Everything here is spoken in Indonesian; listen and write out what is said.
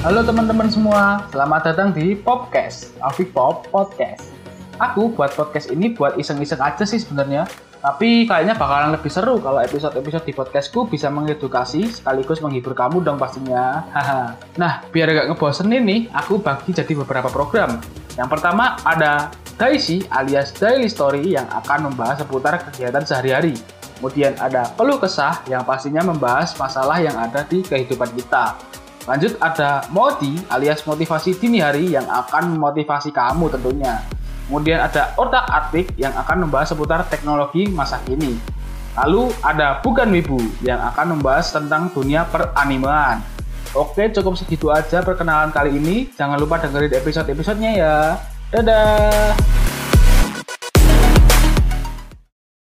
Halo teman-teman semua, selamat datang di Popcast, Afik Pop Podcast. Aku buat podcast ini buat iseng-iseng aja sih sebenarnya, tapi kayaknya bakalan lebih seru kalau episode-episode di podcastku bisa mengedukasi sekaligus menghibur kamu dong pastinya. Nah, biar gak ngebosenin nih, aku bagi jadi beberapa program. Yang pertama ada Daisy alias Daily Story yang akan membahas seputar kegiatan sehari-hari. Kemudian ada Peluh Kesah yang pastinya membahas masalah yang ada di kehidupan kita. Lanjut ada Modi alias motivasi dini hari yang akan memotivasi kamu tentunya. Kemudian ada Otak Artik yang akan membahas seputar teknologi masa kini. Lalu ada Bukan Wibu yang akan membahas tentang dunia peranimaan. Oke, cukup segitu aja perkenalan kali ini. Jangan lupa dengerin episode-episodenya ya. Dadah!